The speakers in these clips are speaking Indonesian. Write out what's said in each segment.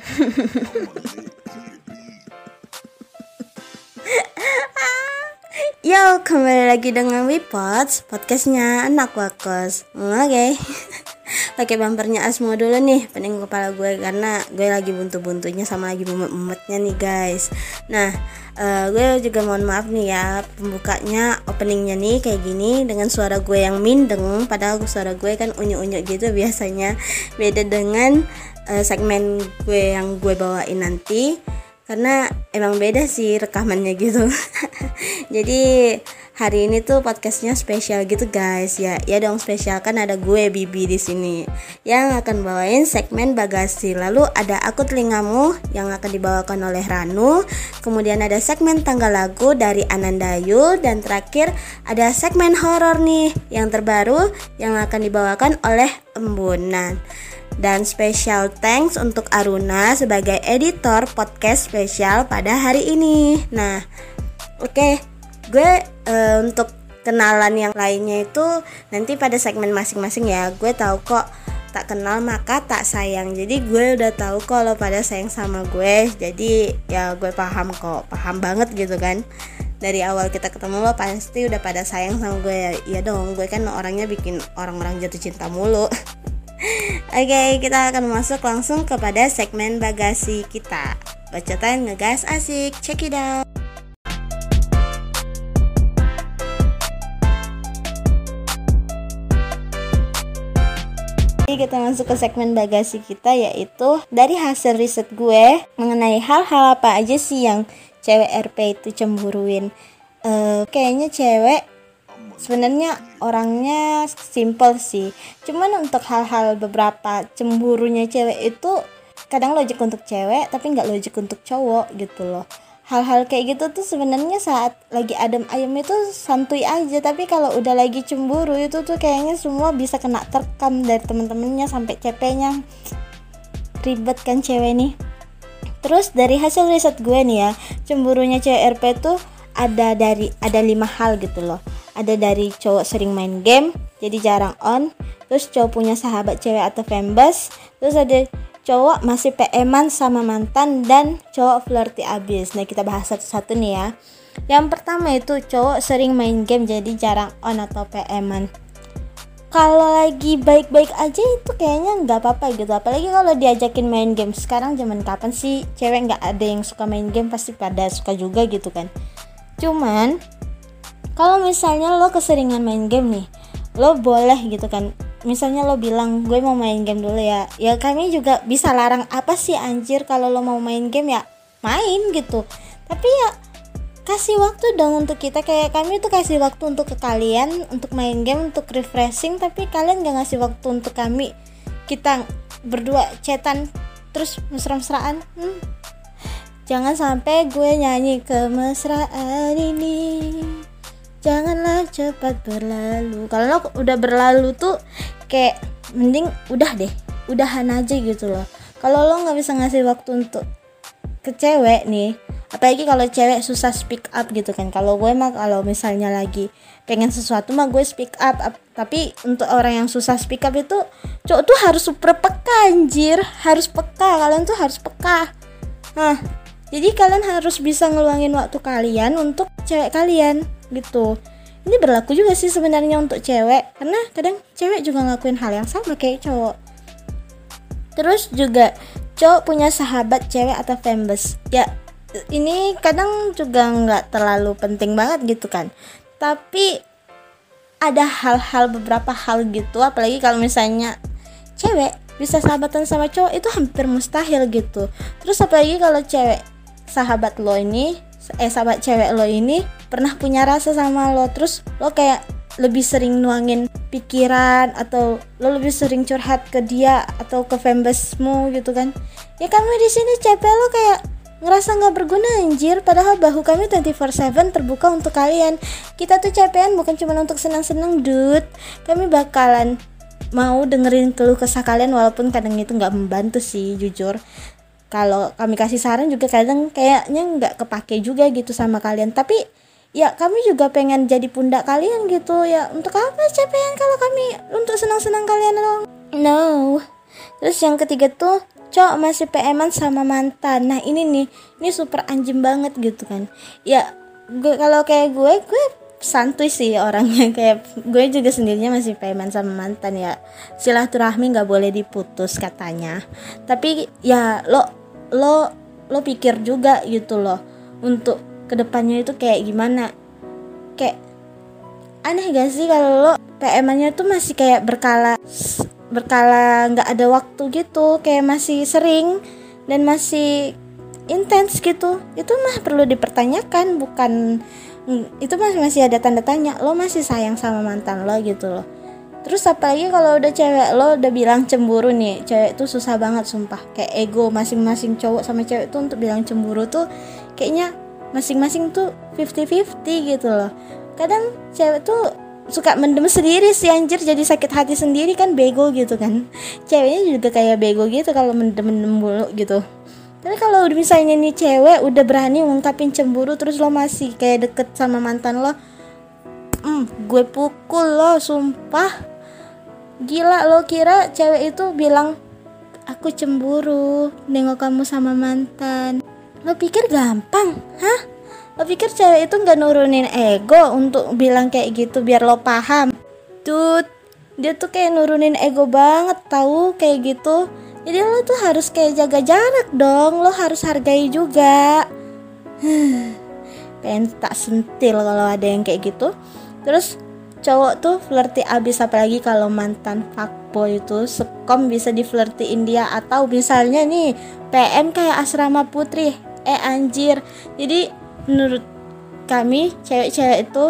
Yo, kembali lagi dengan Wipots, podcastnya anak wakos. Oke, okay. pakai bumpernya Asmo dulu nih, pening kepala gue karena gue lagi buntu-buntunya sama lagi mumet-mumetnya nih guys. Nah, uh, gue juga mohon maaf nih ya, pembukanya, openingnya nih kayak gini dengan suara gue yang mindeng, padahal suara gue kan unyu-unyu gitu biasanya. Beda dengan uh, segmen gue yang gue bawain nanti karena emang beda sih rekamannya gitu. Jadi hari ini tuh podcastnya spesial gitu guys. Ya ya dong spesial. Kan ada gue Bibi di sini. Yang akan bawain segmen bagasi. Lalu ada aku telingamu yang akan dibawakan oleh Ranu. Kemudian ada segmen tanggal lagu dari Anandayu dan terakhir ada segmen horor nih yang terbaru yang akan dibawakan oleh Embunan dan special thanks untuk Aruna sebagai editor podcast spesial pada hari ini. Nah, oke, okay, gue uh, untuk kenalan yang lainnya itu nanti pada segmen masing-masing ya. Gue tahu kok tak kenal maka tak sayang. Jadi gue udah tahu kalau pada sayang sama gue. Jadi ya gue paham kok. Paham banget gitu kan. Dari awal kita ketemu lo pasti udah pada sayang sama gue. Ya, ya dong. Gue kan orangnya bikin orang-orang jatuh cinta mulu Oke, kita akan masuk langsung kepada segmen bagasi kita. Bacotan ngegas asik, check it out. kita masuk ke segmen bagasi kita yaitu dari hasil riset gue mengenai hal-hal apa aja sih yang cewek RP itu cemburuin. Uh, kayaknya cewek sebenarnya orangnya simple sih. Cuman untuk hal-hal beberapa cemburunya cewek itu kadang logik untuk cewek tapi nggak logik untuk cowok gitu loh. Hal-hal kayak gitu tuh sebenarnya saat lagi adem ayam itu santuy aja. Tapi kalau udah lagi cemburu itu tuh kayaknya semua bisa kena terkam dari temen-temennya sampai cepenya ribet kan cewek nih. Terus dari hasil riset gue nih ya cemburunya cewek RP tuh ada dari ada lima hal gitu loh. Ada dari cowok sering main game jadi jarang on. Terus cowok punya sahabat cewek atau fembas terus ada cowok masih PM-an sama mantan dan cowok flirty abis. Nah kita bahas satu-satu nih ya. Yang pertama itu cowok sering main game jadi jarang on atau PM-an kalau lagi baik-baik aja itu kayaknya nggak apa-apa gitu. Apalagi kalau diajakin main game. Sekarang zaman kapan sih cewek nggak ada yang suka main game? Pasti pada suka juga gitu kan cuman kalau misalnya lo keseringan main game nih lo boleh gitu kan. Misalnya lo bilang gue mau main game dulu ya. Ya kami juga bisa larang apa sih anjir kalau lo mau main game ya main gitu. Tapi ya kasih waktu dong untuk kita. Kayak kami tuh kasih waktu untuk ke kalian untuk main game untuk refreshing. Tapi kalian gak ngasih waktu untuk kami kita berdua cetan terus mesra-mesraan. Hmm. Jangan sampai gue nyanyi kemesraan ini. Janganlah cepat berlalu. Kalau udah berlalu tuh kayak mending udah deh udahan aja gitu loh. Kalau lo nggak bisa ngasih waktu untuk ke cewek nih apalagi kalau cewek susah speak up gitu kan. Kalau gue mah kalau misalnya lagi pengen sesuatu mah gue speak up, up tapi untuk orang yang susah speak up itu cowok tuh harus super peka anjir. Harus peka kalian tuh harus peka. Nah jadi kalian harus bisa ngeluangin waktu kalian untuk cewek kalian gitu. Ini berlaku juga sih sebenarnya untuk cewek karena kadang cewek juga ngelakuin hal yang sama kayak cowok. Terus juga cowok punya sahabat cewek atau fembes ya ini kadang juga nggak terlalu penting banget gitu kan. Tapi ada hal-hal beberapa hal gitu apalagi kalau misalnya cewek bisa sahabatan sama cowok itu hampir mustahil gitu. Terus apalagi kalau cewek sahabat lo ini eh sahabat cewek lo ini pernah punya rasa sama lo terus lo kayak lebih sering nuangin pikiran atau lo lebih sering curhat ke dia atau ke fanbasemu gitu kan? Ya kami di sini capek lo kayak ngerasa nggak berguna anjir. Padahal bahu kami 24/7 terbuka untuk kalian. Kita tuh capean bukan cuma untuk senang-senang dude. Kami bakalan mau dengerin keluh kesah kalian walaupun kadang itu nggak membantu sih jujur kalau kami kasih saran juga kadang kayaknya nggak kepake juga gitu sama kalian. Tapi ya kami juga pengen jadi pundak kalian gitu. Ya untuk apa? Capean kalau kami untuk senang-senang kalian dong no. Terus yang ketiga tuh cowok masih PM-an sama mantan. Nah ini nih ini super anjing banget gitu kan. Ya gue kalau kayak gue gue santuy sih orangnya. Kayak gue juga sendirinya masih peman sama mantan ya. Silaturahmi nggak boleh diputus katanya. Tapi ya lo lo lo pikir juga gitu loh untuk ke depannya itu kayak gimana. Kayak aneh gak sih kalau lo PM-nya tuh masih kayak berkala berkala nggak ada waktu gitu kayak masih sering dan masih intens gitu. Itu mah perlu dipertanyakan bukan itu masih masih ada tanda tanya. Lo masih sayang sama mantan lo gitu loh terus apalagi kalau udah cewek lo udah bilang cemburu nih cewek tuh susah banget sumpah. Kayak ego masing-masing cowok sama cewek tuh untuk bilang cemburu tuh kayaknya masing-masing tuh 50-50 gitu loh. Kadang cewek tuh suka mendem sendiri sih anjir jadi sakit hati sendiri kan bego gitu kan. Ceweknya juga kayak bego gitu kalau mendem-mendem mulu gitu. Tapi kalau misalnya nih cewek udah berani ngungkapin cemburu terus lo masih kayak deket sama mantan lo hmm, gue pukul lo sumpah gila lo kira cewek itu bilang aku cemburu nengok kamu sama mantan. Lo pikir gampang? Hah? Lo pikir cewek itu nggak nurunin ego untuk bilang kayak gitu biar lo paham? Tuh dia tuh kayak nurunin ego banget tahu? Kayak gitu. Jadi lo tuh harus kayak jaga jarak dong lo harus hargai juga. Pengen tak sentil kalau ada yang kayak gitu. Terus cowok tuh flirty abis apalagi kalau mantan fuckboy itu sekom bisa di flirtyin dia atau misalnya nih PM kayak asrama putri. Eh anjir. Jadi menurut kami cewek-cewek itu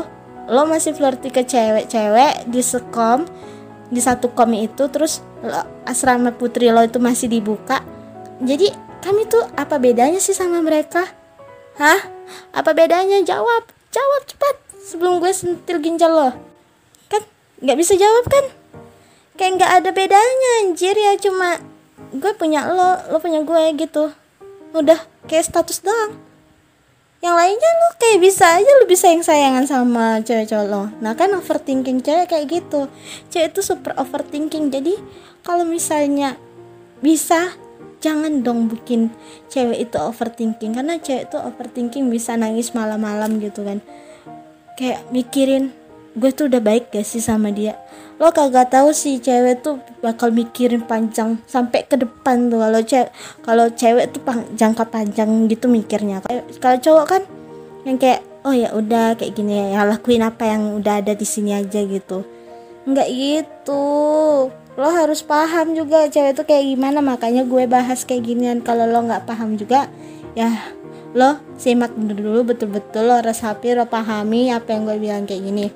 lo masih flirty ke cewek-cewek di sekom di satu kom itu terus asrama putri lo itu masih dibuka. Jadi kami tuh apa bedanya sih sama mereka? Hah? Apa bedanya? Jawab. Jawab cepat sebelum gue sentil ginjal lo nggak bisa jawab kan? Kayak nggak ada bedanya anjir ya. Cuma gue punya lo lo punya gue gitu. Udah kayak status doang. Yang lainnya lo kayak bisa aja lo bisa yang sayangan sama cewek cowok lo. Nah kan overthinking cewek kayak gitu. Cewek itu super overthinking. Jadi kalau misalnya bisa jangan dong bikin cewek itu overthinking. Karena cewek itu overthinking bisa nangis malam-malam gitu kan. Kayak mikirin gue tuh udah baik gak sih sama dia? Lo kagak tahu sih cewek tuh bakal mikirin panjang sampai ke depan tuh. Kalau cewek kalau cewek tuh pang, jangka panjang gitu mikirnya. Kalau cowok kan yang kayak oh ya udah kayak gini ya lakuin apa yang udah ada di sini aja gitu. Nggak gitu. Lo harus paham juga cewek tuh kayak gimana. Makanya gue bahas kayak ginian. Kalau lo nggak paham juga ya lo simak dulu betul-betul lo resapi lo pahami apa yang gue bilang kayak gini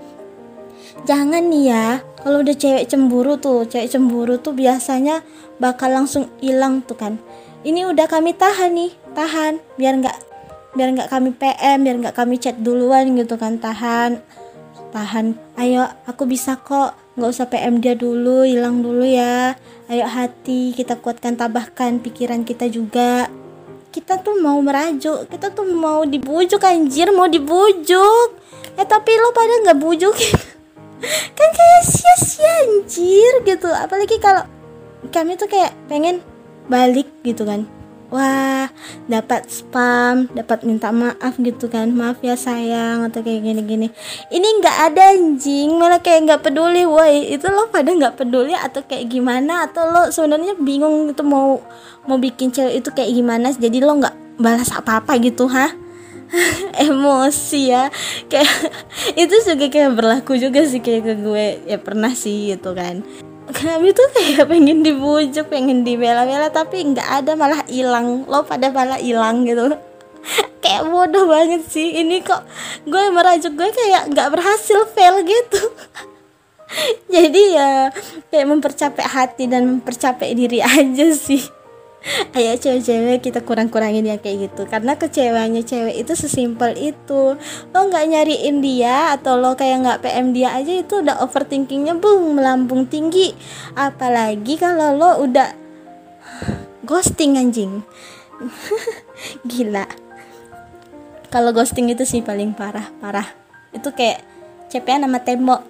jangan nih ya kalau udah cewek cemburu tuh cewek cemburu tuh biasanya bakal langsung hilang tuh kan. Ini udah kami tahan nih tahan biar nggak biar nggak kami PM biar nggak kami chat duluan gitu kan tahan. Tahan ayo aku bisa kok nggak usah PM dia dulu hilang dulu ya. Ayo hati kita kuatkan tabahkan pikiran kita juga. Kita tuh mau merajuk kita tuh mau dibujuk anjir mau dibujuk. Eh tapi lo pada nggak bujuk kan kayak sia-sia anjir gitu. Apalagi kalau kami tuh kayak pengen balik gitu kan. Wah dapat spam dapat minta maaf gitu kan. Maaf ya sayang atau kayak gini-gini. Ini nggak ada anjing. Malah kayak nggak peduli woi. Itu lo pada nggak peduli atau kayak gimana? Atau lo sebenarnya bingung itu mau mau bikin cewek itu kayak gimana? Jadi lo nggak balas apa-apa gitu ha emosi ya. Kayak itu juga kayak berlaku juga sih kayak ke gue. Ya pernah sih gitu kan. Kami tuh kayak pengen dibujuk pengen dibela-bela tapi nggak ada malah hilang. Lo pada malah hilang gitu kayak bodoh banget sih. Ini kok gue merajuk gue kayak nggak berhasil fail gitu. Jadi ya kayak mempercapek hati dan mempercapek diri aja sih ayo cewek-cewek kita kurang-kurangin ya kayak gitu. Karena kecewanya cewek itu sesimpel itu. Lo nggak nyariin dia atau lo kayak nggak PM dia aja itu udah overthinkingnya bung melambung tinggi. Apalagi kalau lo udah ghosting anjing. Gila. Kalau ghosting itu sih paling parah parah. Itu kayak CPN nama tembok.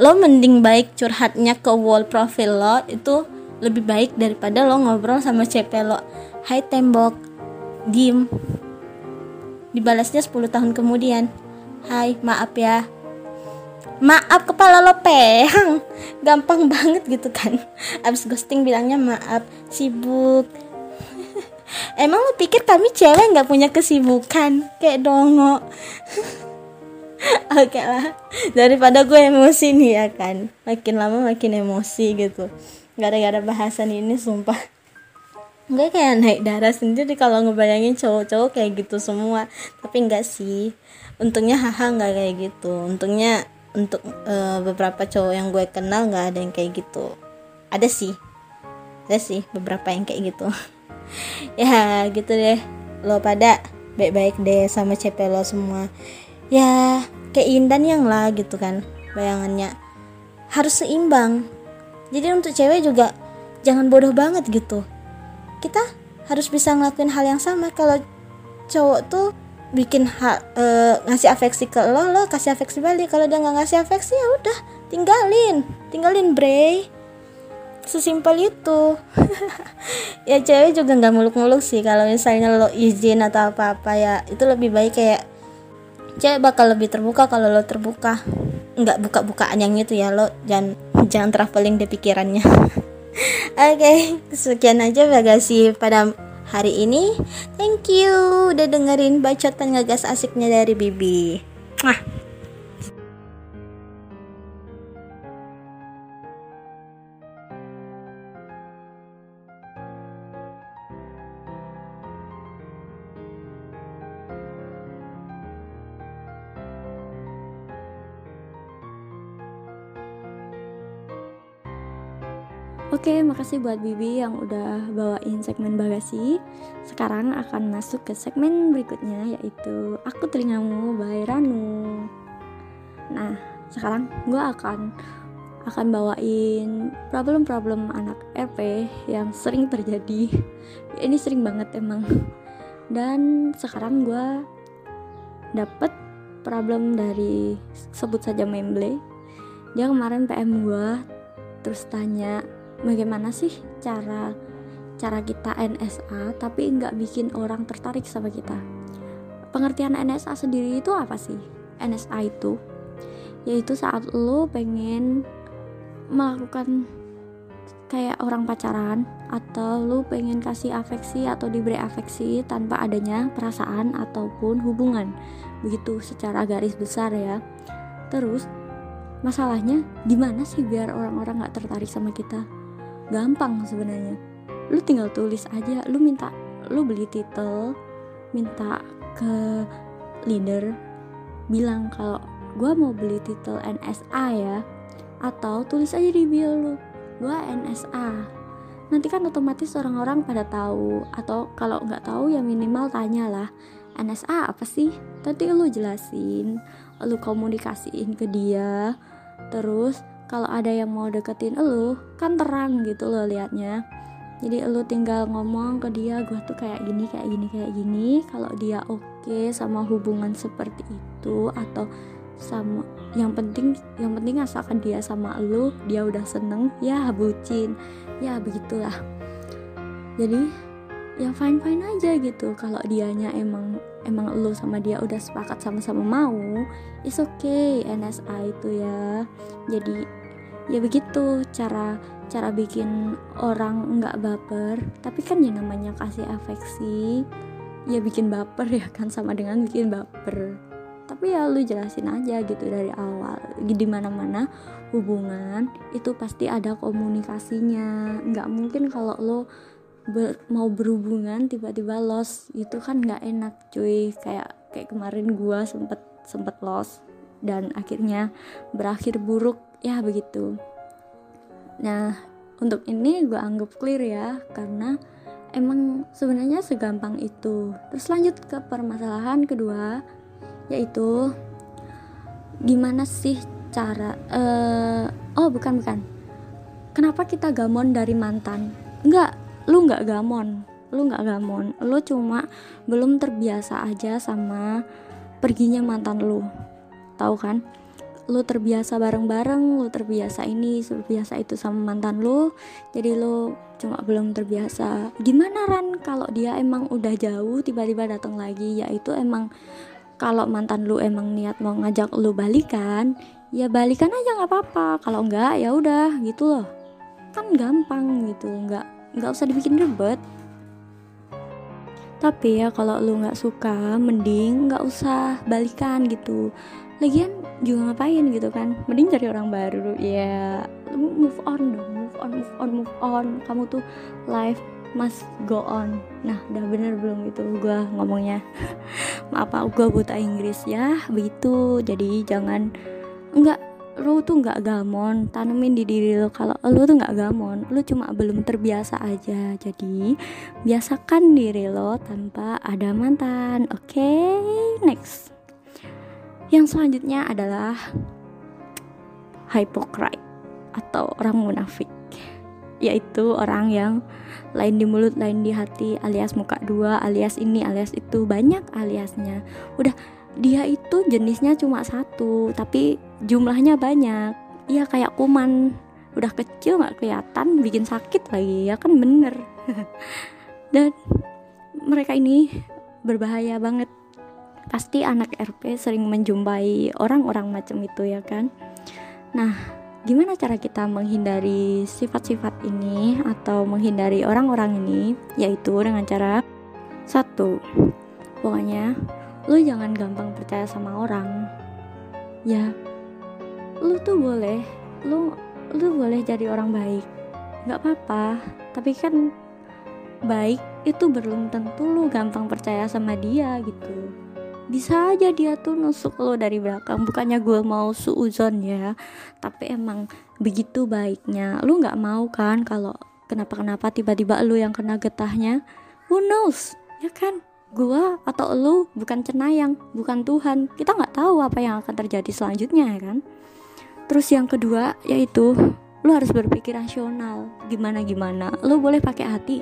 Lo mending baik curhatnya ke wall profile lo itu lebih baik daripada lo ngobrol sama CP lo. Hai tembok. Diem. Dibalasnya 10 tahun kemudian. Hai maaf ya. Maaf kepala lo pehang. Gampang banget gitu kan. Abis ghosting bilangnya maaf sibuk. Emang lo pikir kami cewek nggak punya kesibukan? Kayak dongo. Oke okay lah. Daripada gue emosi nih ya kan. Makin lama makin emosi gitu gara-gara bahasan ini sumpah. Gue kayak naik darah sendiri kalau ngebayangin cowok-cowok kayak gitu semua. Tapi enggak sih. Untungnya haha nggak kayak gitu. Untungnya untuk uh, beberapa cowok yang gue kenal nggak ada yang kayak gitu. Ada sih. Ada sih beberapa yang kayak gitu. Ya gitu deh. Lo pada baik-baik deh sama CP lo semua. Ya keindan yang lah gitu kan bayangannya. Harus seimbang jadi untuk cewek juga jangan bodoh banget gitu. Kita harus bisa ngelakuin hal yang sama. Kalau cowok tuh bikin hal e, ngasih afeksi ke lo lo kasih afeksi balik. Kalau dia nggak ngasih afeksi ya udah tinggalin. Tinggalin bre sesimpel itu. Ya cewek juga nggak muluk-muluk sih. Kalau misalnya lo izin atau apa-apa ya itu lebih baik kayak cewek bakal lebih terbuka kalau lo terbuka nggak buka-bukaan yang itu ya lo jangan jangan traveling di pikirannya. Oke okay, sekian aja bagasi pada hari ini. Thank you udah dengerin bacotan ngegas asiknya dari Bibi. Mwah. Oke, makasih buat Bibi yang udah bawain segmen bagasi. Sekarang akan masuk ke segmen berikutnya yaitu Aku Telingamu by Ranu. Nah, sekarang gue akan akan bawain problem-problem anak RP yang sering terjadi. Ini sering banget emang. Dan sekarang gue dapet problem dari sebut saja Memble. Dia kemarin PM gue terus tanya bagaimana sih cara cara kita NSA tapi nggak bikin orang tertarik sama kita? Pengertian NSA sendiri itu apa sih? NSA itu? Yaitu saat lo pengen melakukan kayak orang pacaran atau lo pengen kasih afeksi atau diberi afeksi tanpa adanya perasaan ataupun hubungan. Begitu secara garis besar ya. Terus masalahnya gimana sih biar orang-orang gak tertarik sama kita gampang sebenarnya. Lu tinggal tulis aja lu minta lu beli title minta ke leader bilang kalau gue mau beli title NSA ya atau tulis aja di bio lu gue NSA nanti kan otomatis orang-orang pada tahu atau kalau nggak tahu ya minimal tanyalah NSA apa sih? Tadi lu jelasin lu komunikasiin ke dia terus kalau ada yang mau deketin elu kan terang gitu loh liatnya. Jadi elu tinggal ngomong ke dia gue tuh kayak gini kayak gini kayak gini. Kalau dia oke okay sama hubungan seperti itu atau sama yang penting yang penting asalkan dia sama elu dia udah seneng ya bucin. Ya begitulah. Jadi ya fine fine aja gitu. Kalau dianya emang emang lu sama dia udah sepakat sama-sama mau is okay NSA itu ya. Jadi ya begitu cara cara bikin orang nggak baper. Tapi kan yang namanya kasih afeksi. Ya bikin baper ya kan sama dengan bikin baper. Tapi ya lu jelasin aja gitu dari awal. Di mana mana hubungan itu pasti ada komunikasinya. Nggak mungkin kalau lo ber, mau berhubungan tiba-tiba los itu kan nggak enak cuy. Kayak kayak kemarin gua sempet sempet los dan akhirnya berakhir buruk ya begitu. Nah untuk ini gue anggap clear ya karena emang sebenarnya segampang itu. Terus lanjut ke permasalahan kedua yaitu gimana sih cara uh, oh bukan bukan. Kenapa kita gamon dari mantan? Enggak lu nggak gamon. Lu nggak gamon. Lu cuma belum terbiasa aja sama perginya mantan lu. Tahu kan lu terbiasa bareng-bareng lu terbiasa ini terbiasa itu sama mantan lu. Jadi lu cuma belum terbiasa. Gimana Ran kalau dia emang udah jauh tiba-tiba datang lagi? Yaitu emang kalau mantan lu emang niat mau ngajak lu balikan ya balikan aja nggak apa-apa. Kalau enggak ya udah gitu loh. Kan gampang gitu nggak nggak usah dibikin ribet. Tapi ya kalau lu nggak suka mending nggak usah balikan gitu. Lagian juga ngapain gitu kan? Mending cari orang baru. Ya move on dong move on move on move on. Kamu tuh life must go on. Nah udah bener belum itu gue ngomongnya? Maaf gue buta Inggris. Ya begitu. Jadi jangan nggak lu tuh nggak gamon. Tanemin di diri lo kalau lu tuh nggak gamon. Lu cuma belum terbiasa aja. Jadi biasakan diri lo tanpa ada mantan. Oke okay? next yang selanjutnya adalah hypocrite atau orang munafik yaitu orang yang lain di mulut lain di hati alias muka dua alias ini alias itu banyak aliasnya. Udah dia itu jenisnya cuma satu tapi jumlahnya banyak. Iya kayak kuman. Udah kecil nggak kelihatan bikin sakit lagi ya kan bener. Dan mereka ini berbahaya banget pasti anak RP sering menjumpai orang-orang macam itu ya kan? Nah gimana cara kita menghindari sifat-sifat ini atau menghindari orang-orang ini? Yaitu dengan cara satu pokoknya lu jangan gampang percaya sama orang. Ya lu tuh boleh lu lu boleh jadi orang baik. Nggak apa-apa tapi kan baik itu belum tentu lu gampang percaya sama dia gitu bisa aja dia tuh nusuk lo dari belakang. Bukannya gue mau suuzon ya tapi emang begitu baiknya. Lu nggak mau kan kalau kenapa-kenapa tiba-tiba lu yang kena getahnya? Who knows? Ya kan? Gua atau lu bukan cenayang bukan Tuhan. Kita nggak tahu apa yang akan terjadi selanjutnya ya kan? Terus yang kedua yaitu lu harus berpikir rasional. Gimana gimana lu boleh pakai hati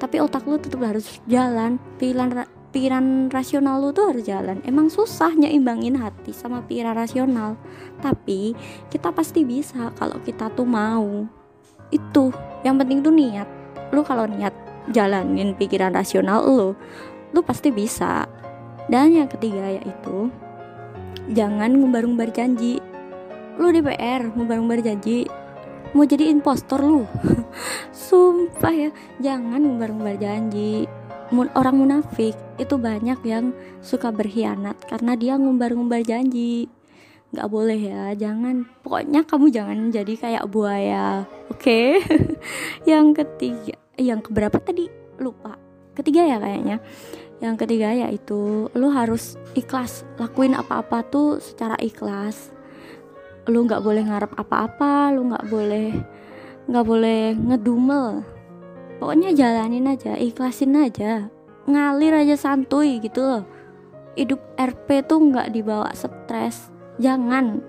tapi otak lu tetap harus jalan. Pilihan pikiran rasional lu tuh harus jalan. Emang susah nyimbangin hati sama pikiran rasional. Tapi kita pasti bisa kalau kita tuh mau. Itu yang penting tuh niat. Lu kalau niat jalanin pikiran rasional lu lu pasti bisa. Dan yang ketiga yaitu jangan ngumbar-ngumbar janji. Lu DPR ngumbar-ngumbar janji. Mau jadi impostor lu. Sumpah ya jangan ngumbar-ngumbar janji orang munafik itu banyak yang suka berkhianat karena dia ngumbar-ngumbar janji. Nggak boleh ya jangan. Pokoknya kamu jangan jadi kayak buaya oke? Okay? yang ketiga yang keberapa tadi? Lupa. Ketiga ya kayaknya. Yang ketiga yaitu lu harus ikhlas lakuin apa-apa tuh secara ikhlas. Lu nggak boleh ngarep apa-apa lu nggak boleh nggak boleh ngedumel pokoknya jalanin aja ikhlasin aja. Ngalir aja santuy gitu loh. Hidup RP tuh nggak dibawa stres. Jangan.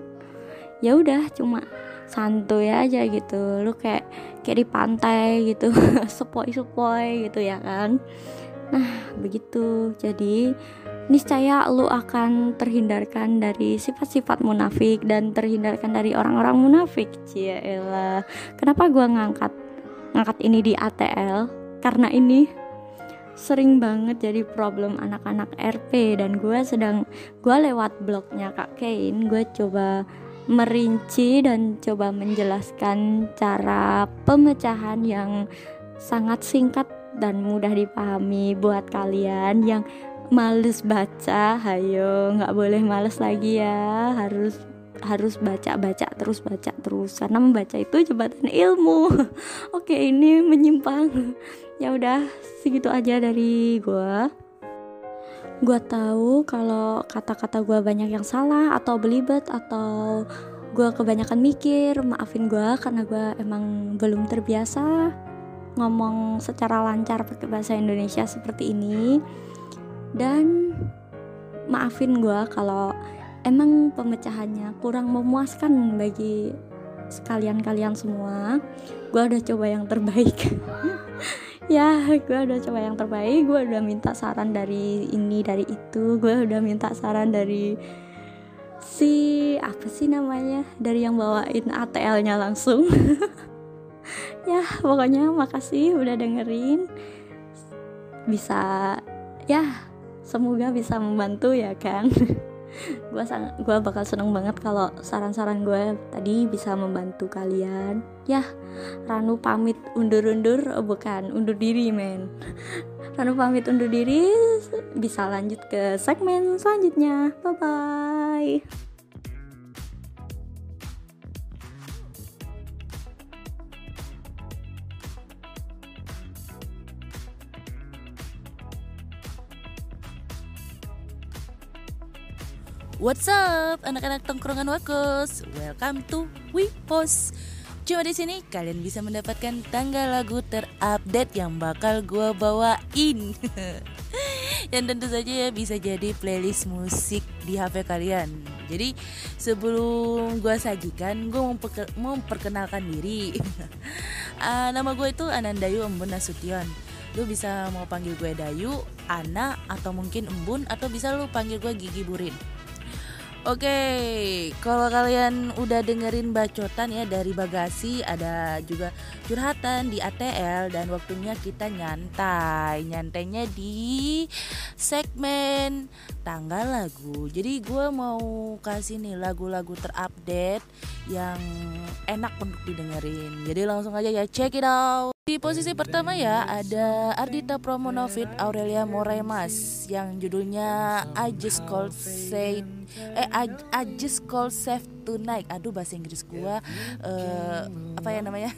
Ya udah cuma santuy aja gitu. Lu kayak kayak di pantai gitu sepoi-sepoi gitu ya kan. Nah begitu. Jadi niscaya lu akan terhindarkan dari sifat-sifat munafik dan terhindarkan dari orang-orang munafik. Ciela kenapa gua ngangkat ngangkat ini di ATL karena ini sering banget jadi problem anak-anak RP dan gue sedang gue lewat blognya Kak Kain gue coba merinci dan coba menjelaskan cara pemecahan yang sangat singkat dan mudah dipahami buat kalian yang males baca. Hayo nggak boleh males lagi ya harus harus baca baca terus baca terus karena membaca itu jembatan ilmu. Oke ini menyimpang. Ya udah segitu aja dari gue gue tahu kalau kata-kata gue banyak yang salah atau belibet atau gue kebanyakan mikir. Maafin gue karena gue emang belum terbiasa ngomong secara lancar pakai bahasa Indonesia seperti ini. Dan maafin gue kalau emang pemecahannya kurang memuaskan bagi sekalian kalian semua. Gue udah coba yang terbaik. Ya gue udah coba yang terbaik. Gue udah minta saran dari ini dari itu. Gue udah minta saran dari si apa sih namanya? Dari yang bawain ATL-nya langsung. Ya pokoknya makasih udah dengerin. Bisa ya semoga bisa membantu ya kan gue gue bakal seneng banget kalau saran-saran gue tadi bisa membantu kalian. Ya Ranu pamit undur-undur oh, bukan undur diri men. Ranu pamit undur diri bisa lanjut ke segmen selanjutnya. Bye bye What's up, anak-anak tongkrongan Wakos? Welcome to Wipos. Cuma di sini kalian bisa mendapatkan tanggal lagu terupdate yang bakal gue bawain. yang tentu saja ya bisa jadi playlist musik di HP kalian. Jadi sebelum gue sajikan, gue mau, memperkenalkan diri. uh, nama gue itu Anandayu Embun Nasution. Lu bisa mau panggil gue Dayu, Ana, atau mungkin Embun, atau bisa lu panggil gue Gigi Burin. Oke, kalau kalian udah dengerin bacotan ya dari bagasi, ada juga curhatan di ATL dan waktunya kita nyantai. Nyantainya di segmen tanggal lagu. Jadi gue mau kasih nih lagu-lagu terupdate yang enak untuk didengerin. Jadi langsung aja ya check it out. Di posisi pertama ya ada Ardita Promonovit Aurelia Moremas yang judulnya I Just Called Say eh I, I Just Called Save Tonight. Aduh bahasa Inggris gua uh, apa ya namanya?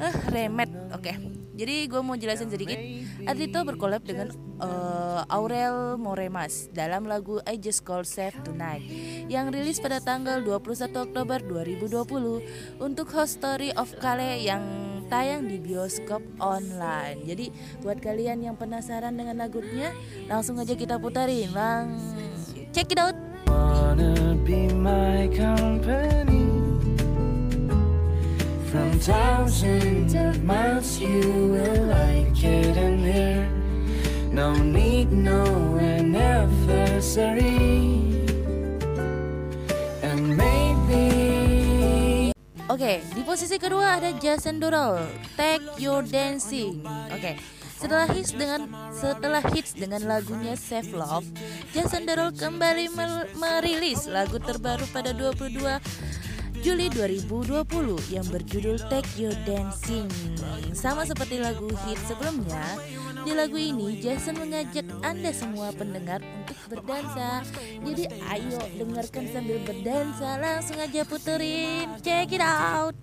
uh, remet. Oke. Okay. Jadi gue mau jelasin sedikit. Ardita berkolab dengan uh, Aurel Moremas dalam lagu I Just Called Save Tonight yang rilis pada tanggal 21 Oktober 2020 untuk Host Story of Kale yang tayang di bioskop online. Jadi buat kalian yang penasaran dengan lagunya, langsung aja kita putarin. Lang, check it out. Wanna be my company From thousands of miles you will like it in here No need, no anniversary Oke, okay, di posisi kedua ada Jason Derulo, Take Your Dancing. Oke. Okay. Setelah hits dengan setelah hits dengan lagunya Save Love, Jason Derulo kembali merilis lagu terbaru pada 22 Juli 2020 yang berjudul Take Your Dancing. Sama seperti lagu hit sebelumnya, di lagu ini Jason mengajak Anda semua pendengar untuk berdansa. Jadi ayo dengarkan sambil berdansa, langsung aja puterin. Check it out.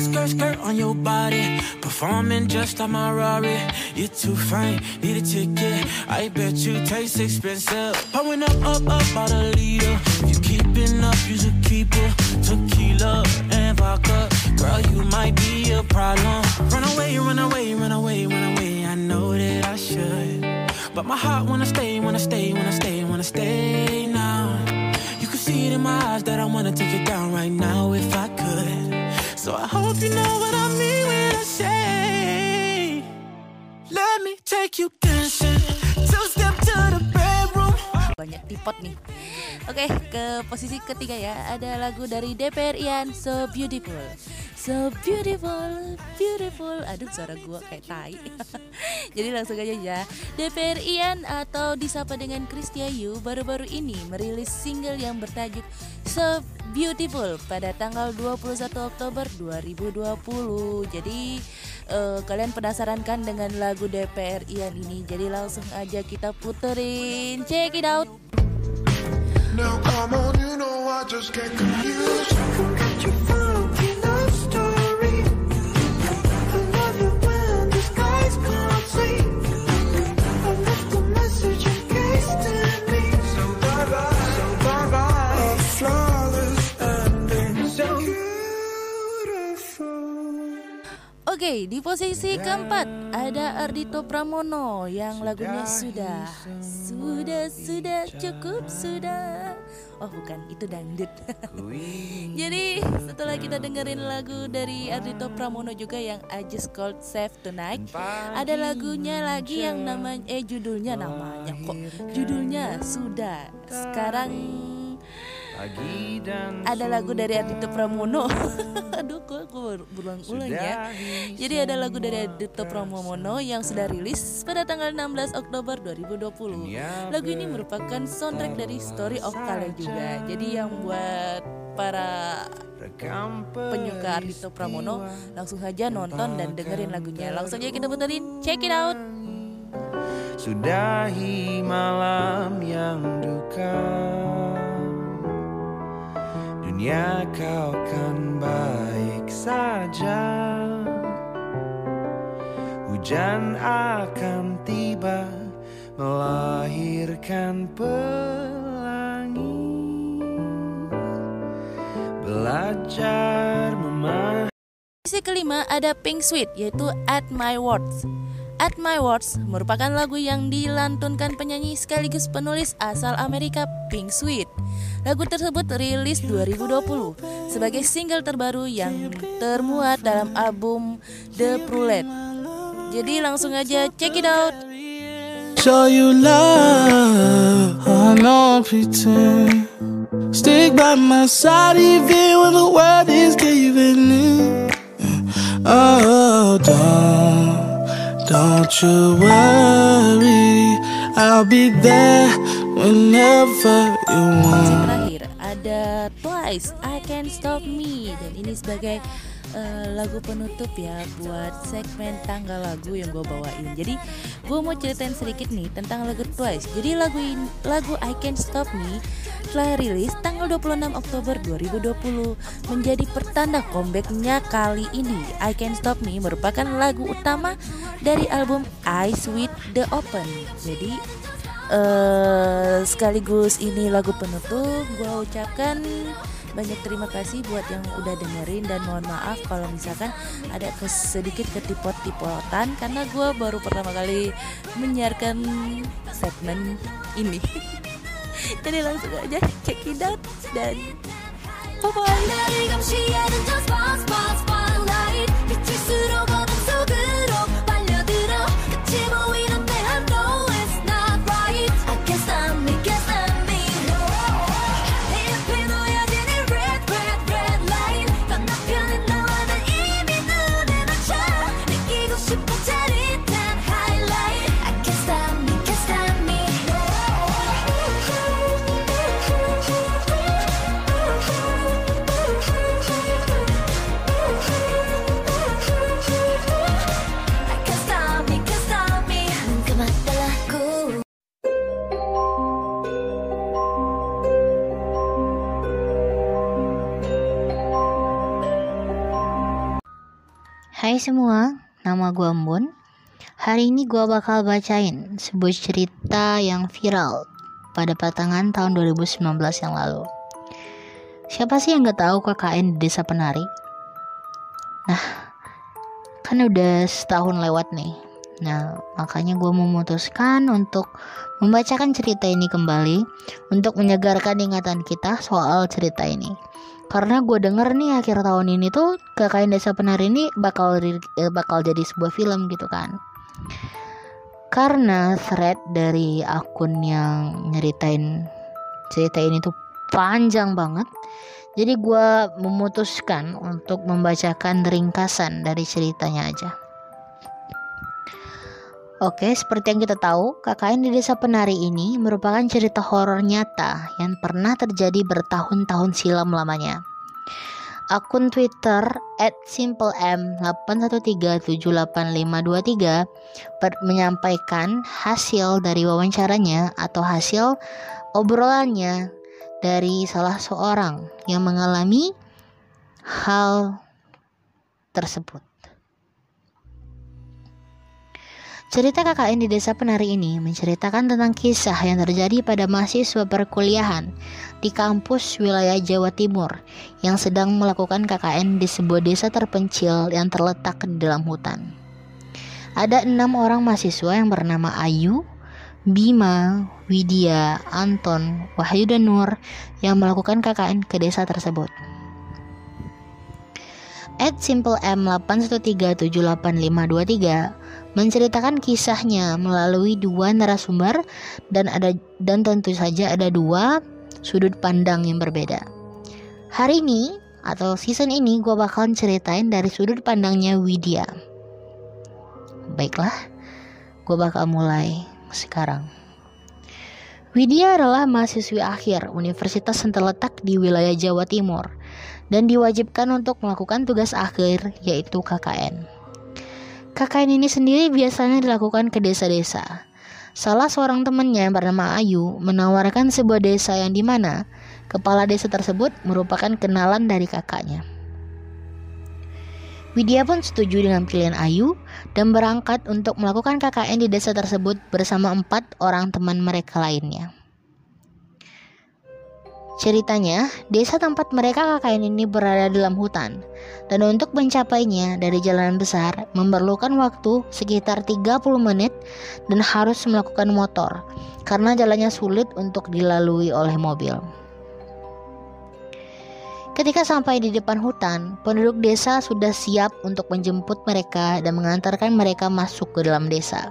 Skirt, skirt on your body. Performing just like my Rari. You're too fine, need a ticket. I bet you taste expensive. Pouring up, up, up, about a liter. If you keeping up, you should keep it. Tequila and vodka. Girl, you might be a problem. Run away, run away, run away, run away. I know that I should. But my heart wanna stay, wanna stay, wanna stay, wanna stay now. You can see it in my eyes that I wanna take it down right now if hope you know what I mean when I say Let me take you dancing. Two step to the bedroom. Banyak tipot nih. Oke, okay, ke posisi ketiga ya. Ada lagu dari DPR Ian So Beautiful. So beautiful, beautiful. Aduh suara gue kayak tai. Jadi langsung aja ya. DPR Ian atau disapa dengan Kristia Yu Baru-baru ini merilis single yang bertajuk So Beautiful pada tanggal 21 Oktober 2020. Jadi uh, kalian penasaran kan dengan lagu DPR Ian ini? Jadi langsung aja kita puterin. Check it out. Now come on, you know I just can't confuse. Oke, Oke, di posisi keempat ada Ardito Pramono yang lagunya sudah, sudah, sudah cukup sudah. Oh bukan, itu dangdut. Jadi setelah kita dengerin lagu dari Ardito Pramono juga yang I Just Called Save Tonight, ada lagunya lagi yang namanya, eh judulnya namanya kok, judulnya sudah. Sekarang ada lagu dari Adito Pramono. Aduh kok gue berulang-ulang ya. Jadi ada lagu dari Adito Pramono yang sudah rilis pada tanggal 16 Oktober 2020 lagu ini merupakan soundtrack dari Story of Kale juga. Jadi yang buat para penyuka Ardito Pramono langsung saja nonton dan dengerin lagunya. langsung aja kita puterin. Check it out. Sudahi malam yang duka Dunia kau kan baik saja Hujan akan tiba Melahirkan pelangi Belajar memahami kelima ada Pink Sweet yaitu At My Words. At My Words merupakan lagu yang dilantunkan penyanyi sekaligus penulis asal Amerika Pink Sweet. Lagu tersebut rilis 2020 sebagai single terbaru yang termuat dalam album The Prulette. Jadi langsung aja check it out. Show you love, I don't pretend. Stick by my side even when the world is giving in. Oh, don't, don't you worry, I'll be there whenever you want. Ada Twice I Can't Stop Me dan ini sebagai eh, lagu penutup ya buat segmen tanggal lagu yang gue bawain. Jadi gue mau ceritain sedikit nih tentang lagu Twice. Jadi lagu ini, lagu I Can't Stop Me telah rilis tanggal 26 Oktober 2020 menjadi pertanda comebacknya kali ini. I Can't Stop Me merupakan lagu utama dari album Eyes with the Open. Jadi eh sekaligus ini lagu penutup gue ucapkan banyak terima kasih buat yang udah dengerin dan mohon maaf kalau misalkan ada sedikit ketipot-tipotan karena gue baru pertama kali menyiarkan segmen ini. Jadi langsung aja check it out dan bye bye Hai semua, nama gue Embun. Hari ini gue bakal bacain sebuah cerita yang viral pada pertengahan tahun 2019 yang lalu. Siapa sih yang gak tahu KKN di Desa Penari? Nah, kan udah setahun lewat nih. Nah, makanya gue memutuskan untuk membacakan cerita ini kembali untuk menyegarkan ingatan kita soal cerita ini. Karena gue denger nih akhir tahun ini tuh KKN Desa Penari ini bakal eh, bakal jadi sebuah film gitu kan. Karena thread dari akun yang nyeritain cerita ini tuh panjang banget. Jadi gue memutuskan untuk membacakan ringkasan dari ceritanya aja. Oke, seperti yang kita tahu, KKN di Desa Penari ini merupakan cerita horor nyata yang pernah terjadi bertahun-tahun silam lamanya. Akun Twitter @simplem81378523 per- menyampaikan hasil dari wawancaranya atau hasil obrolannya dari salah seorang yang mengalami hal tersebut. Cerita KKN di desa penari ini menceritakan tentang kisah yang terjadi pada mahasiswa perkuliahan di kampus wilayah Jawa Timur yang sedang melakukan KKN di sebuah desa terpencil yang terletak di dalam hutan. Ada enam orang mahasiswa yang bernama Ayu, Bima, Widya, Anton, Wahyu dan Nur yang melakukan KKN ke desa tersebut. At Simple M 8137853 menceritakan kisahnya melalui dua narasumber dan ada dan tentu saja ada dua sudut pandang yang berbeda. Hari ini atau season ini gue bakalan ceritain dari sudut pandangnya Widya. Baiklah, gue bakal mulai sekarang. Widya adalah mahasiswi akhir universitas yang terletak di wilayah Jawa Timur dan diwajibkan untuk melakukan tugas akhir yaitu KKN. KKN ini sendiri biasanya dilakukan ke desa-desa. Salah seorang temannya yang bernama Ayu menawarkan sebuah desa yang di mana kepala desa tersebut merupakan kenalan dari kakaknya. Widya pun setuju dengan pilihan Ayu dan berangkat untuk melakukan KKN di desa tersebut bersama empat orang teman mereka lainnya. Ceritanya, desa tempat mereka KKN ini berada dalam hutan, dan untuk mencapainya dari jalanan besar memerlukan waktu sekitar 30 menit dan harus melakukan motor, karena jalannya sulit untuk dilalui oleh mobil. Ketika sampai di depan hutan, penduduk desa sudah siap untuk menjemput mereka dan mengantarkan mereka masuk ke dalam desa.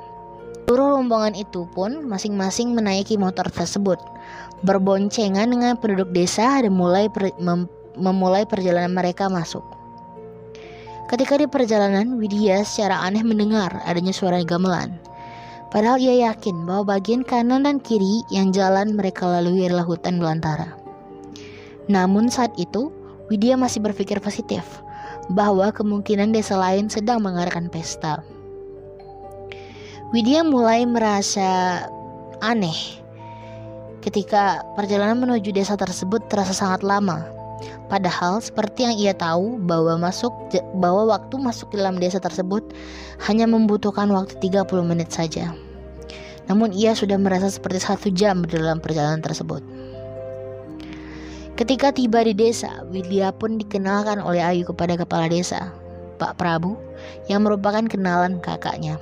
Seluruh rombongan itu pun masing-masing menaiki motor tersebut, berboncengan dengan penduduk desa dan mulai per, mem, memulai perjalanan mereka masuk. Ketika di perjalanan, Widya secara aneh mendengar adanya suara gamelan. Padahal ia yakin bahwa bagian kanan dan kiri yang jalan mereka lalui adalah hutan belantara. Namun saat itu, Widya masih berpikir positif bahwa kemungkinan desa lain sedang mengadakan pesta. Widya mulai merasa aneh ketika perjalanan menuju desa tersebut terasa sangat lama. Padahal seperti yang ia tahu bahwa masuk bahwa waktu masuk dalam desa tersebut hanya membutuhkan waktu 30 menit saja. Namun ia sudah merasa seperti satu jam dalam perjalanan tersebut. Ketika tiba di desa, Widya pun dikenalkan oleh Ayu kepada kepala desa, Pak Prabu, yang merupakan kenalan kakaknya.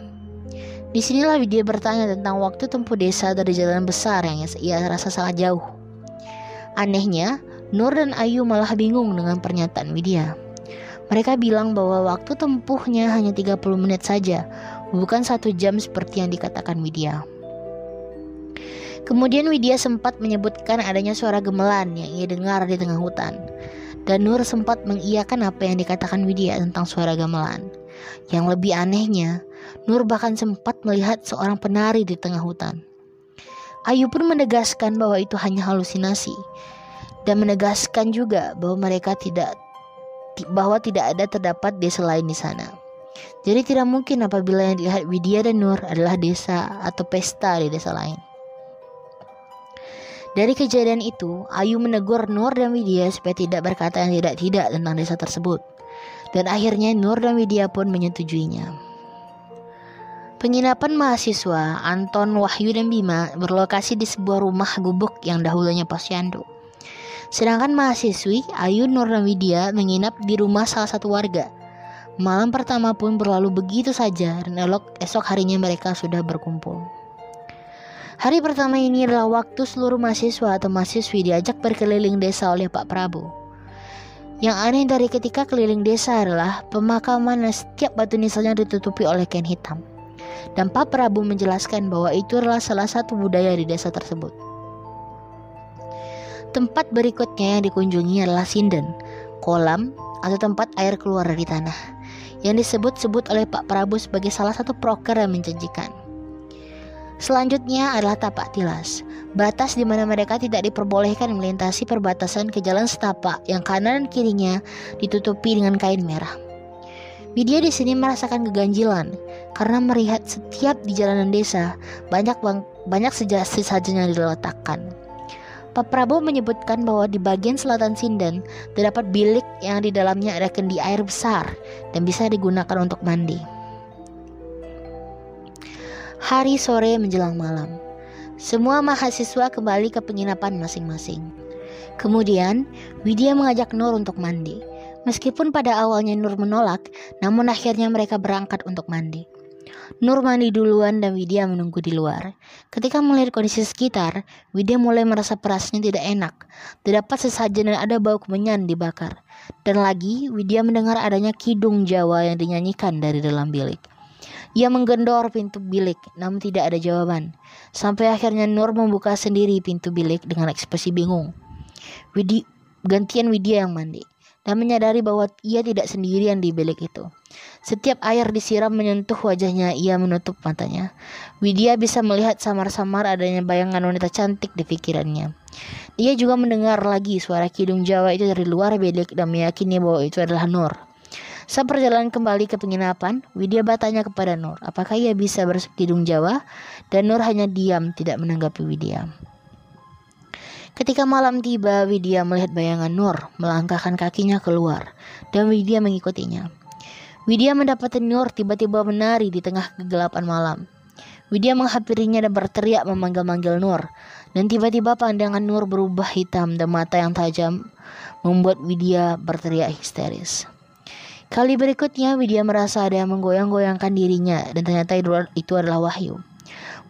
Di sinilah Widya bertanya tentang waktu tempuh desa dari jalan besar yang ia rasa sangat jauh. Anehnya, Nur dan Ayu malah bingung dengan pernyataan Widya. Mereka bilang bahwa waktu tempuhnya hanya 30 menit saja, bukan satu jam seperti yang dikatakan Widya. Kemudian Widya sempat menyebutkan adanya suara gemelan yang ia dengar di tengah hutan. Dan Nur sempat mengiyakan apa yang dikatakan Widya tentang suara gamelan. Yang lebih anehnya, Nur bahkan sempat melihat seorang penari di tengah hutan. Ayu pun menegaskan bahwa itu hanya halusinasi dan menegaskan juga bahwa mereka tidak bahwa tidak ada terdapat desa lain di sana. Jadi tidak mungkin apabila yang dilihat Widya dan Nur adalah desa atau pesta di desa lain. Dari kejadian itu, Ayu menegur Nur dan Widya supaya tidak berkata yang tidak-tidak tentang desa tersebut. Dan akhirnya Nur dan Widya pun menyetujuinya. Penginapan mahasiswa Anton, Wahyu, dan Bima berlokasi di sebuah rumah gubuk yang dahulunya posyandu. Sedangkan mahasiswi Ayu, Nur, dan Widya menginap di rumah salah satu warga. Malam pertama pun berlalu begitu saja dan elok esok harinya mereka sudah berkumpul. Hari pertama ini adalah waktu seluruh mahasiswa atau mahasiswi diajak berkeliling desa oleh Pak Prabu. Yang aneh dari ketika keliling desa adalah pemakaman setiap batu nisannya ditutupi oleh kain hitam. Dan Pak Prabu menjelaskan bahwa itu adalah salah satu budaya di desa tersebut. Tempat berikutnya yang dikunjungi adalah sinden, kolam atau tempat air keluar dari tanah, yang disebut-sebut oleh Pak Prabu sebagai salah satu proker yang menjanjikan. Selanjutnya adalah tapak tilas, batas di mana mereka tidak diperbolehkan melintasi perbatasan ke jalan setapak yang kanan dan kirinya ditutupi dengan kain merah. Widya di sini merasakan keganjilan karena melihat setiap di jalanan desa banyak bang, banyak sesajen yang diletakkan. Pak Prabowo menyebutkan bahwa di bagian selatan Sinden terdapat bilik yang di dalamnya ada kendi air besar dan bisa digunakan untuk mandi. Hari sore menjelang malam. Semua mahasiswa kembali ke penginapan masing-masing. Kemudian, Widya mengajak Nur untuk mandi. Meskipun pada awalnya Nur menolak, namun akhirnya mereka berangkat untuk mandi. Nur mandi duluan dan Widya menunggu di luar. Ketika melihat kondisi sekitar, Widya mulai merasa perasnya tidak enak. Terdapat sesajen dan ada bau kemenyan dibakar. Dan lagi, Widya mendengar adanya kidung Jawa yang dinyanyikan dari dalam bilik. Ia menggendor pintu bilik, namun tidak ada jawaban. Sampai akhirnya Nur membuka sendiri pintu bilik dengan ekspresi bingung. Widi, gantian Widya yang mandi dan menyadari bahwa ia tidak sendirian di bilik itu. Setiap air disiram menyentuh wajahnya, ia menutup matanya. Widya bisa melihat samar-samar adanya bayangan wanita cantik di pikirannya. Dia juga mendengar lagi suara kidung Jawa itu dari luar bilik dan meyakini bahwa itu adalah Nur. Saat perjalanan kembali ke penginapan, Widya bertanya kepada Nur, apakah ia bisa berkidung Jawa? Dan Nur hanya diam, tidak menanggapi Widya. Ketika malam tiba, Widya melihat bayangan Nur melangkahkan kakinya keluar, dan Widya mengikutinya. Widya mendapati Nur tiba-tiba menari di tengah kegelapan malam. Widya menghampirinya dan berteriak memanggil-manggil Nur, dan tiba-tiba pandangan Nur berubah hitam dan mata yang tajam membuat Widya berteriak histeris. Kali berikutnya, Widya merasa ada yang menggoyang-goyangkan dirinya, dan ternyata itu adalah Wahyu.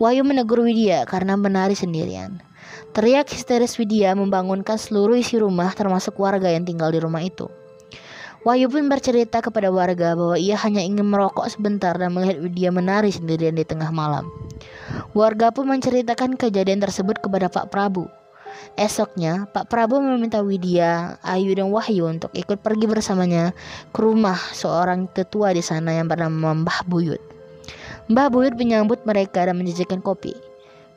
Wahyu menegur Widya karena menari sendirian. Teriak histeris Widya membangunkan seluruh isi rumah termasuk warga yang tinggal di rumah itu. Wahyu pun bercerita kepada warga bahwa ia hanya ingin merokok sebentar dan melihat Widya menari sendirian di tengah malam. Warga pun menceritakan kejadian tersebut kepada Pak Prabu. Esoknya, Pak Prabu meminta Widya, Ayu dan Wahyu untuk ikut pergi bersamanya ke rumah seorang tetua di sana yang bernama Mbah Buyut. Mbah Buyut menyambut mereka dan menjajakan kopi.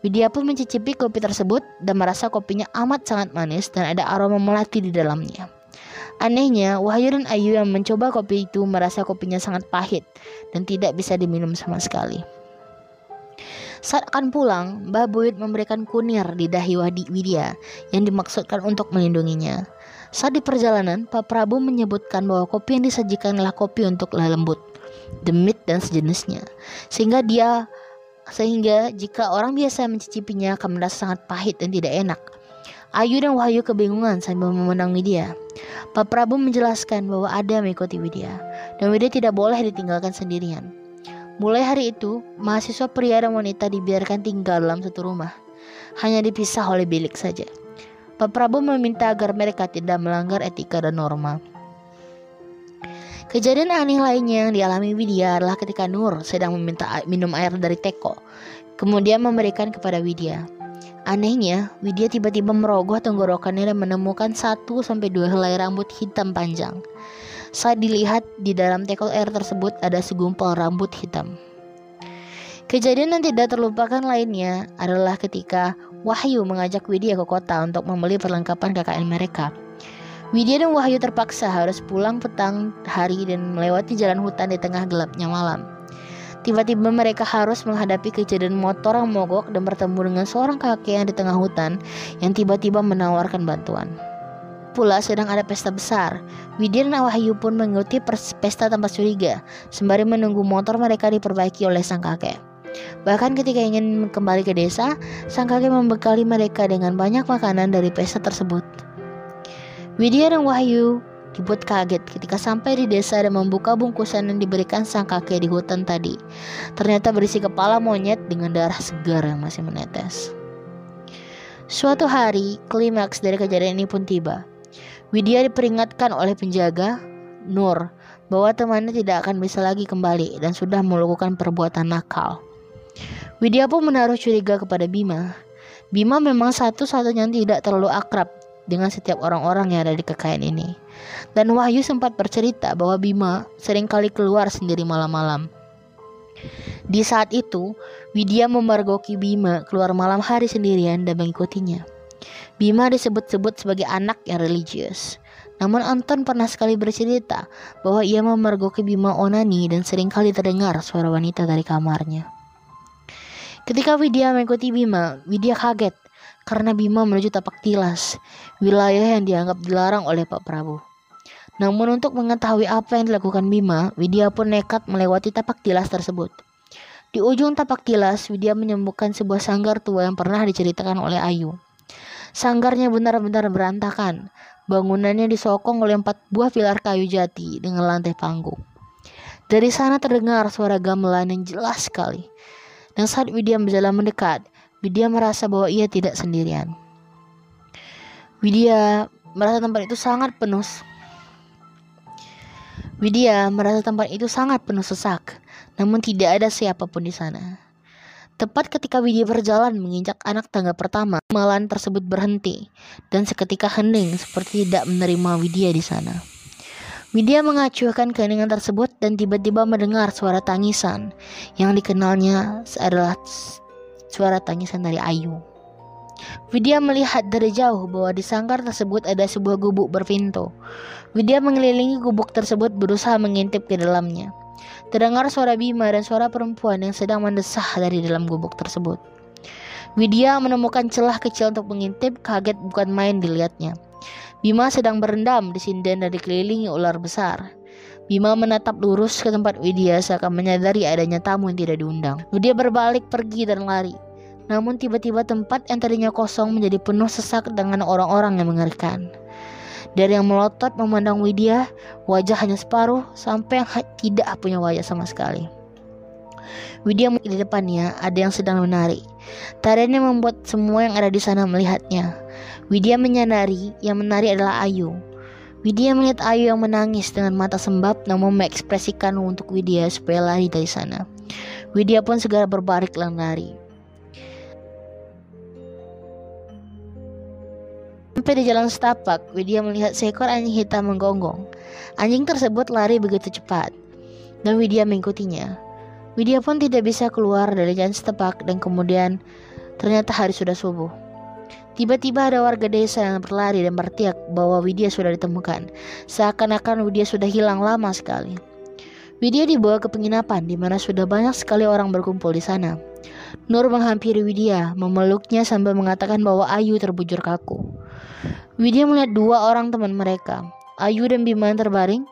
Widya pun mencicipi kopi tersebut dan merasa kopinya amat sangat manis dan ada aroma melati di dalamnya. Anehnya, Wahyu dan Ayu yang mencoba kopi itu merasa kopinya sangat pahit dan tidak bisa diminum sama sekali. Saat akan pulang, Mbah Buyut memberikan kunir di dahi Wadi Widya yang dimaksudkan untuk melindunginya. Saat di perjalanan, Pak Prabu menyebutkan bahwa kopi yang disajikan adalah kopi untuk lembut, demit dan sejenisnya. Sehingga dia sehingga jika orang biasa mencicipinya akan merasa sangat pahit dan tidak enak. Ayu dan Wahyu kebingungan sambil memandang Widya. Pak Prabu menjelaskan bahwa ada mengikuti Widya dan Widya tidak boleh ditinggalkan sendirian. Mulai hari itu, mahasiswa pria dan wanita dibiarkan tinggal dalam satu rumah, hanya dipisah oleh bilik saja. Pak Prabu meminta agar mereka tidak melanggar etika dan norma. Kejadian aneh lainnya yang dialami Widya adalah ketika Nur sedang meminta minum air dari teko, kemudian memberikan kepada Widya. Anehnya, Widya tiba-tiba merogoh tenggorokannya dan menemukan satu sampai dua helai rambut hitam panjang. Saat dilihat di dalam teko air tersebut ada segumpal rambut hitam. Kejadian yang tidak terlupakan lainnya adalah ketika Wahyu mengajak Widya ke kota untuk membeli perlengkapan KKN mereka. Widya dan Wahyu terpaksa harus pulang petang hari dan melewati jalan hutan di tengah gelapnya malam. Tiba-tiba mereka harus menghadapi kejadian motor yang mogok dan bertemu dengan seorang kakek yang di tengah hutan yang tiba-tiba menawarkan bantuan. Pula sedang ada pesta besar. Widya dan Wahyu pun mengikuti pesta tanpa curiga, sembari menunggu motor mereka diperbaiki oleh sang kakek. Bahkan ketika ingin kembali ke desa, sang kakek membekali mereka dengan banyak makanan dari pesta tersebut. Widya dan Wahyu dibuat kaget ketika sampai di desa dan membuka bungkusan yang diberikan sang kakek di hutan tadi. Ternyata berisi kepala monyet dengan darah segar yang masih menetes. Suatu hari, klimaks dari kejadian ini pun tiba. Widya diperingatkan oleh penjaga, Nur, bahwa temannya tidak akan bisa lagi kembali dan sudah melakukan perbuatan nakal. Widya pun menaruh curiga kepada Bima. Bima memang satu-satunya yang tidak terlalu akrab dengan setiap orang-orang yang ada di kekayaan ini. Dan Wahyu sempat bercerita bahwa Bima sering kali keluar sendiri malam-malam. Di saat itu, Widya memergoki Bima keluar malam hari sendirian dan mengikutinya. Bima disebut-sebut sebagai anak yang religius. Namun Anton pernah sekali bercerita bahwa ia memergoki Bima onani dan sering kali terdengar suara wanita dari kamarnya. Ketika Widya mengikuti Bima, Widya kaget karena Bima menuju tapak tilas, wilayah yang dianggap dilarang oleh Pak Prabu. Namun untuk mengetahui apa yang dilakukan Bima, Widya pun nekat melewati tapak tilas tersebut. Di ujung tapak tilas, Widya menemukan sebuah sanggar tua yang pernah diceritakan oleh Ayu. Sanggarnya benar-benar berantakan. Bangunannya disokong oleh empat buah pilar kayu jati dengan lantai panggung. Dari sana terdengar suara gamelan yang jelas sekali. Dan saat Widya berjalan mendekat, Widya merasa bahwa ia tidak sendirian. Widya merasa tempat itu sangat penuh. Widya merasa tempat itu sangat penuh sesak, namun tidak ada siapa pun di sana. Tepat ketika Widya berjalan menginjak anak tangga pertama, malan tersebut berhenti dan seketika hening seperti tidak menerima Widya di sana. Widya mengacuhkan keheningan tersebut dan tiba-tiba mendengar suara tangisan yang dikenalnya adalah suara tangisan dari Ayu. Widya melihat dari jauh bahwa di sangkar tersebut ada sebuah gubuk berpintu. Widya mengelilingi gubuk tersebut berusaha mengintip ke dalamnya. Terdengar suara Bima dan suara perempuan yang sedang mendesah dari dalam gubuk tersebut. Widya menemukan celah kecil untuk mengintip, kaget bukan main dilihatnya. Bima sedang berendam di sinden dan dikelilingi ular besar. Bima menatap lurus ke tempat Widya seakan menyadari adanya tamu yang tidak diundang. Widya berbalik pergi dan lari. Namun tiba-tiba tempat yang tadinya kosong menjadi penuh sesak dengan orang-orang yang mengerikan. Dari yang melotot memandang Widya, wajah hanya separuh sampai yang tidak punya wajah sama sekali. Widya di depannya ada yang sedang menari. Tariannya membuat semua yang ada di sana melihatnya. Widya menyadari yang menari adalah Ayu. Widya melihat Ayu yang menangis dengan mata sembab namun mengekspresikan untuk Widya supaya lari dari sana. Widya pun segera berbalik dan lari. Sampai di jalan setapak, Widya melihat seekor anjing hitam menggonggong. Anjing tersebut lari begitu cepat, dan Widya mengikutinya. Widya pun tidak bisa keluar dari jalan setapak dan kemudian ternyata hari sudah subuh. Tiba-tiba ada warga desa yang berlari dan berteriak bahwa Widya sudah ditemukan. Seakan-akan Widya sudah hilang lama sekali. Widya dibawa ke penginapan di mana sudah banyak sekali orang berkumpul di sana. Nur menghampiri Widya, memeluknya sambil mengatakan bahwa Ayu terbujur kaku. Widya melihat dua orang teman mereka, Ayu dan Bima yang terbaring.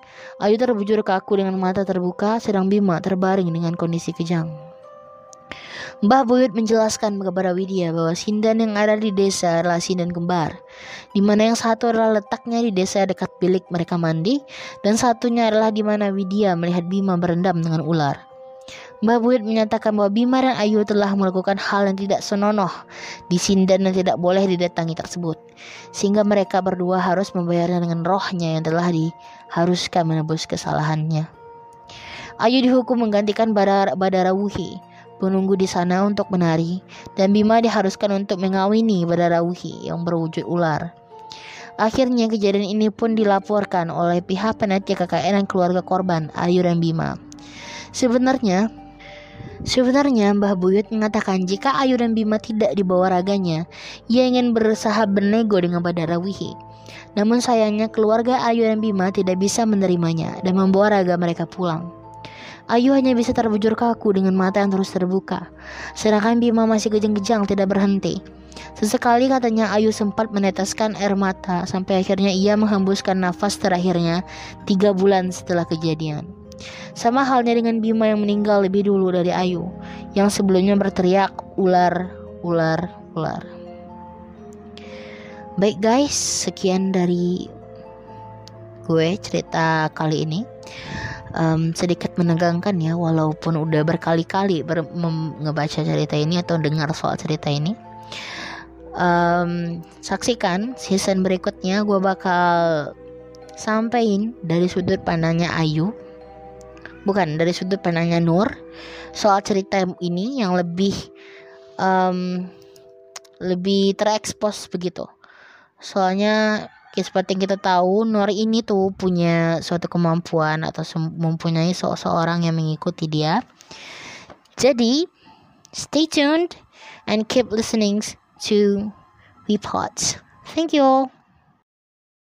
Ayu terbujur kaku dengan mata terbuka, sedang Bima terbaring dengan kondisi kejang. Mbah Buyut menjelaskan kepada Widya bahwa sindan yang ada di desa adalah sindan kembar, di mana yang satu adalah letaknya di desa dekat bilik mereka mandi, dan satunya adalah di mana Widya melihat Bima berendam dengan ular. Mbah Buyut menyatakan bahwa Bima dan Ayu telah melakukan hal yang tidak senonoh di sindan dan tidak boleh didatangi tersebut. Sehingga mereka berdua harus membayarnya dengan rohnya yang telah diharuskan menebus kesalahannya. Ayu dihukum menggantikan Badara, Badara Wuhi, penunggu di sana untuk menari, dan Bima diharuskan untuk mengawini Badara Wuhi yang berwujud ular. Akhirnya kejadian ini pun dilaporkan oleh pihak panitia KKN dan keluarga korban, Ayu dan Bima. Sebenarnya, Sebenarnya Mbah Buyut mengatakan jika Ayu dan Bima tidak dibawa raganya, ia ingin berusaha bernego dengan Badara Wihi. Namun sayangnya keluarga Ayu dan Bima tidak bisa menerimanya dan membawa raga mereka pulang. Ayu hanya bisa terbujur kaku dengan mata yang terus terbuka, sedangkan Bima masih kejang-kejang tidak berhenti. Sesekali katanya Ayu sempat meneteskan air mata sampai akhirnya ia menghembuskan nafas terakhirnya tiga bulan setelah kejadian. Sama halnya dengan Bima yang meninggal lebih dulu dari Ayu, yang sebelumnya berteriak ular, ular, ular. Baik guys, sekian dari gue cerita kali ini. Um, sedikit menegangkan ya, walaupun udah berkali-kali ber- ngebaca cerita ini atau dengar soal cerita ini. Um, saksikan season berikutnya gue bakal sampein dari sudut pandangnya Ayu bukan dari sudut pandangnya Nur soal cerita ini yang lebih um, lebih terekspos begitu soalnya ya seperti yang kita tahu Nur ini tuh punya suatu kemampuan atau mempunyai seseorang yang mengikuti dia. Jadi stay tuned and keep listening to WePods thank you